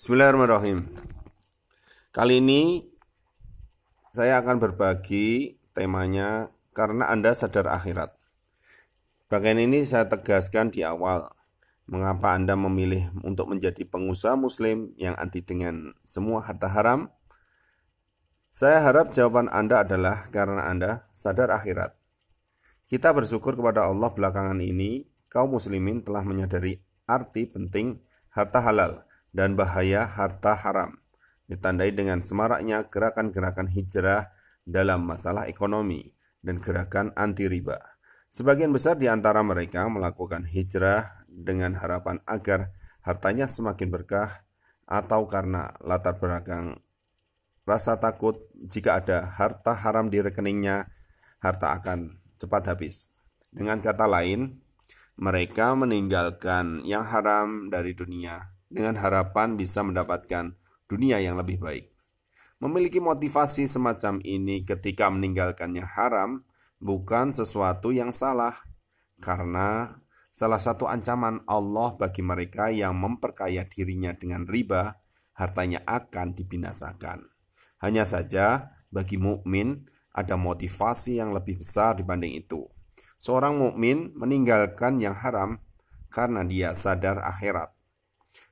Bismillahirrahmanirrahim. Kali ini saya akan berbagi temanya karena Anda sadar akhirat. Bagian ini saya tegaskan di awal. Mengapa Anda memilih untuk menjadi pengusaha muslim yang anti dengan semua harta haram? Saya harap jawaban Anda adalah karena Anda sadar akhirat. Kita bersyukur kepada Allah belakangan ini kaum muslimin telah menyadari arti penting harta halal dan bahaya harta haram, ditandai dengan semaraknya gerakan-gerakan hijrah dalam masalah ekonomi dan gerakan anti riba. Sebagian besar di antara mereka melakukan hijrah dengan harapan agar hartanya semakin berkah atau karena latar belakang rasa takut jika ada harta haram di rekeningnya, harta akan cepat habis. Dengan kata lain, mereka meninggalkan yang haram dari dunia dengan harapan bisa mendapatkan dunia yang lebih baik. Memiliki motivasi semacam ini ketika meninggalkannya haram bukan sesuatu yang salah, karena salah satu ancaman Allah bagi mereka yang memperkaya dirinya dengan riba, hartanya akan dibinasakan. Hanya saja bagi mukmin ada motivasi yang lebih besar dibanding itu. Seorang mukmin meninggalkan yang haram karena dia sadar akhirat.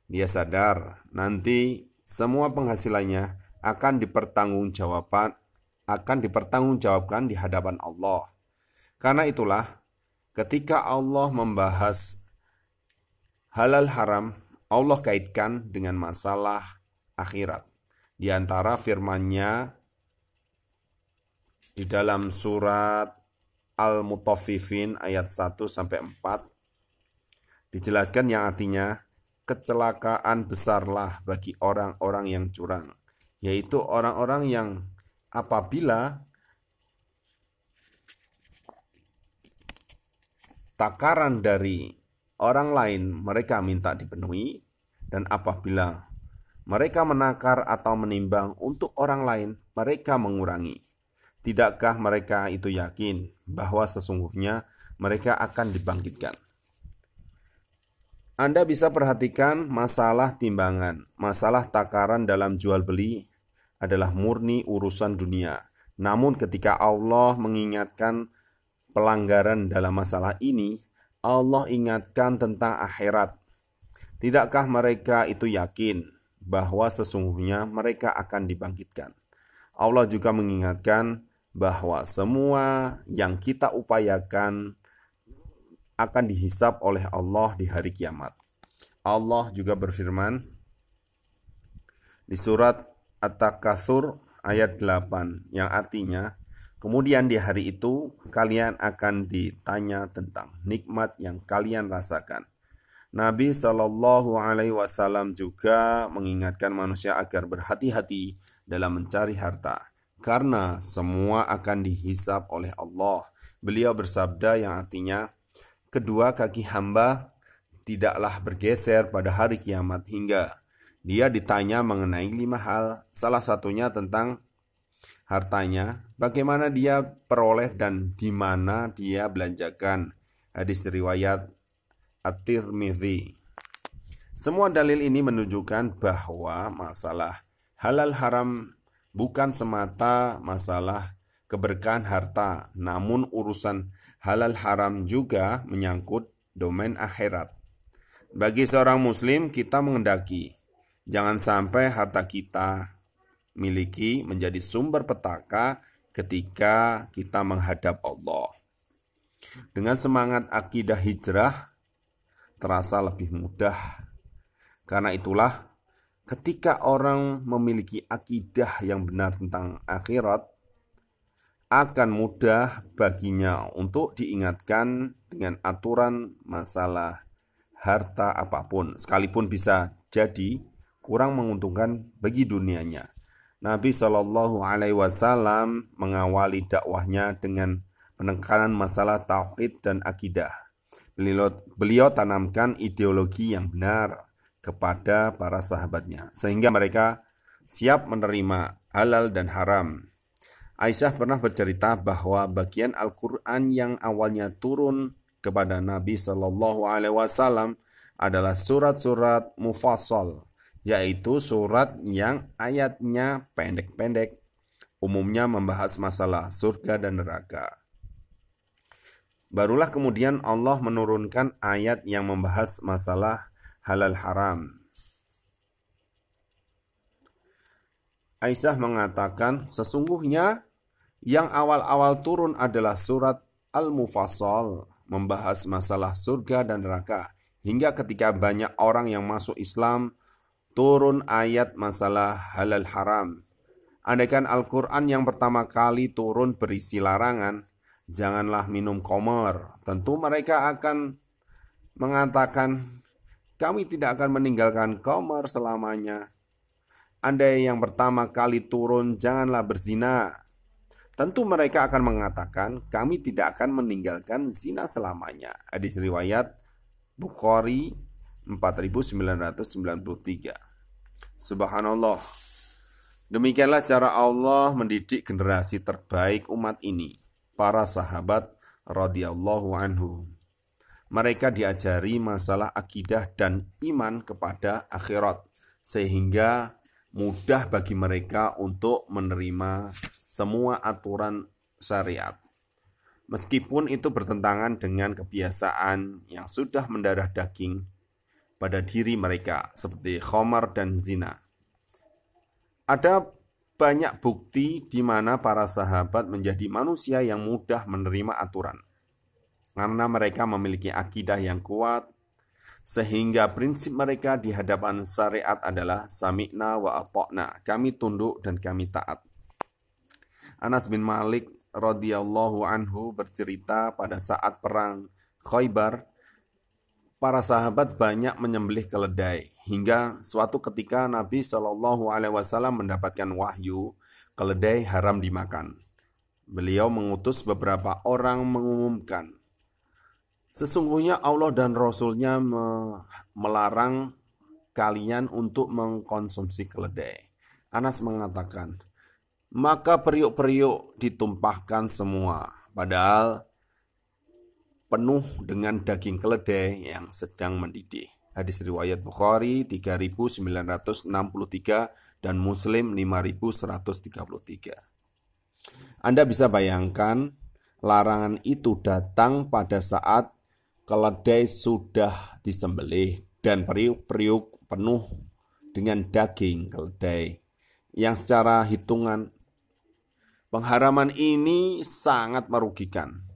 Dia sadar nanti semua penghasilannya akan dipertanggungjawabkan akan dipertanggungjawabkan di hadapan Allah. Karena itulah ketika Allah membahas halal haram, Allah kaitkan dengan masalah akhirat. Di antara firman-Nya di dalam surat Al-Mutaffifin ayat 1 sampai 4 dijelaskan yang artinya kecelakaan besarlah bagi orang-orang yang curang, yaitu orang-orang yang apabila takaran dari orang lain mereka minta dipenuhi, dan apabila mereka menakar atau menimbang untuk orang lain, mereka mengurangi. Tidakkah mereka itu yakin bahwa sesungguhnya mereka akan dibangkitkan? Anda bisa perhatikan masalah timbangan, masalah takaran dalam jual beli adalah murni urusan dunia. Namun ketika Allah mengingatkan pelanggaran dalam masalah ini, Allah ingatkan tentang akhirat. Tidakkah mereka itu yakin bahwa sesungguhnya mereka akan dibangkitkan? Allah juga mengingatkan bahwa semua yang kita upayakan akan dihisap oleh Allah di hari kiamat. Allah juga berfirman di surat At-Takatsur ayat 8 yang artinya kemudian di hari itu kalian akan ditanya tentang nikmat yang kalian rasakan. Nabi Shallallahu Alaihi Wasallam juga mengingatkan manusia agar berhati-hati dalam mencari harta, karena semua akan dihisap oleh Allah. Beliau bersabda yang artinya, kedua kaki hamba tidaklah bergeser pada hari kiamat hingga dia ditanya mengenai lima hal, salah satunya tentang hartanya, bagaimana dia peroleh dan di mana dia belanjakan. Hadis riwayat At-Tirmidzi. Semua dalil ini menunjukkan bahwa masalah halal haram bukan semata masalah keberkahan harta, namun urusan halal haram juga menyangkut domain akhirat. Bagi seorang muslim kita mengendaki jangan sampai harta kita miliki menjadi sumber petaka ketika kita menghadap Allah. Dengan semangat akidah hijrah terasa lebih mudah. Karena itulah ketika orang memiliki akidah yang benar tentang akhirat, akan mudah baginya untuk diingatkan dengan aturan masalah harta apa pun, sekalipun bisa jadi kurang menguntungkan bagi dunianya. Nabi Shallallahu Alaihi Wasallam mengawali dakwahnya dengan penekanan masalah tauhid dan akidah. Beliau, beliau tanamkan ideologi yang benar kepada para sahabatnya, sehingga mereka siap menerima halal dan haram Aisyah pernah bercerita bahwa bagian Al-Quran yang awalnya turun kepada Nabi Shallallahu Alaihi Wasallam adalah surat-surat mufassal yaitu surat yang ayatnya pendek-pendek, umumnya membahas masalah surga dan neraka. Barulah kemudian Allah menurunkan ayat yang membahas masalah halal haram. Aisyah mengatakan, sesungguhnya yang awal-awal turun adalah surat Al-Mufassal, membahas masalah surga dan neraka. Hingga ketika banyak orang yang masuk Islam, turun ayat masalah halal haram. Andaikan Al-Quran yang pertama kali turun berisi larangan, janganlah minum komer. Tentu mereka akan mengatakan, kami tidak akan meninggalkan komer selamanya. Andai yang pertama kali turun, janganlah berzina. Tentu mereka akan mengatakan, kami tidak akan meninggalkan zina selamanya. Hadis riwayat Bukhari 4993. Subhanallah. Demikianlah cara Allah mendidik generasi terbaik umat ini para sahabat radhiyallahu anhu. Mereka diajari masalah akidah dan iman kepada akhirat sehingga mudah bagi mereka untuk menerima semua aturan syariat. Meskipun itu bertentangan dengan kebiasaan yang sudah mendarah daging pada diri mereka seperti khomar dan zina. Ada banyak bukti di mana para sahabat menjadi manusia yang mudah menerima aturan. Karena mereka memiliki akidah yang kuat, sehingga prinsip mereka di hadapan syariat adalah sami'na wa atokna, kami tunduk dan kami taat. Anas bin Malik radhiyallahu anhu bercerita pada saat perang Khaybar, para sahabat banyak menyembelih keledai Hingga suatu ketika Nabi Shallallahu Alaihi Wasallam mendapatkan wahyu keledai haram dimakan. Beliau mengutus beberapa orang mengumumkan, sesungguhnya Allah dan Rasulnya melarang kalian untuk mengkonsumsi keledai. Anas mengatakan, maka periuk-periuk ditumpahkan semua, padahal penuh dengan daging keledai yang sedang mendidih. Hadis riwayat Bukhari 3963 dan Muslim 5133. Anda bisa bayangkan larangan itu datang pada saat keledai sudah disembelih dan periuk-periuk penuh dengan daging keledai yang secara hitungan pengharaman ini sangat merugikan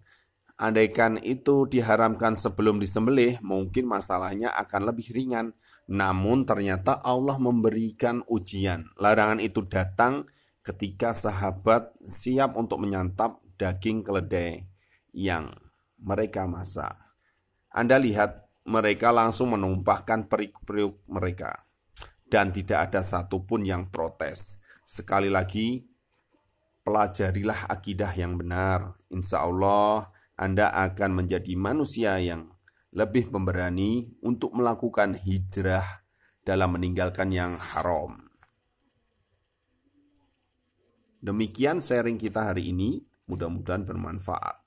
Andaikan itu diharamkan sebelum disembelih, mungkin masalahnya akan lebih ringan. Namun ternyata Allah memberikan ujian. Larangan itu datang ketika sahabat siap untuk menyantap daging keledai yang mereka masak. Anda lihat mereka langsung menumpahkan periuk-periuk mereka. Dan tidak ada satupun yang protes. Sekali lagi, pelajarilah akidah yang benar. Insya Allah, anda akan menjadi manusia yang lebih pemberani untuk melakukan hijrah dalam meninggalkan yang haram. Demikian sharing kita hari ini, mudah-mudahan bermanfaat.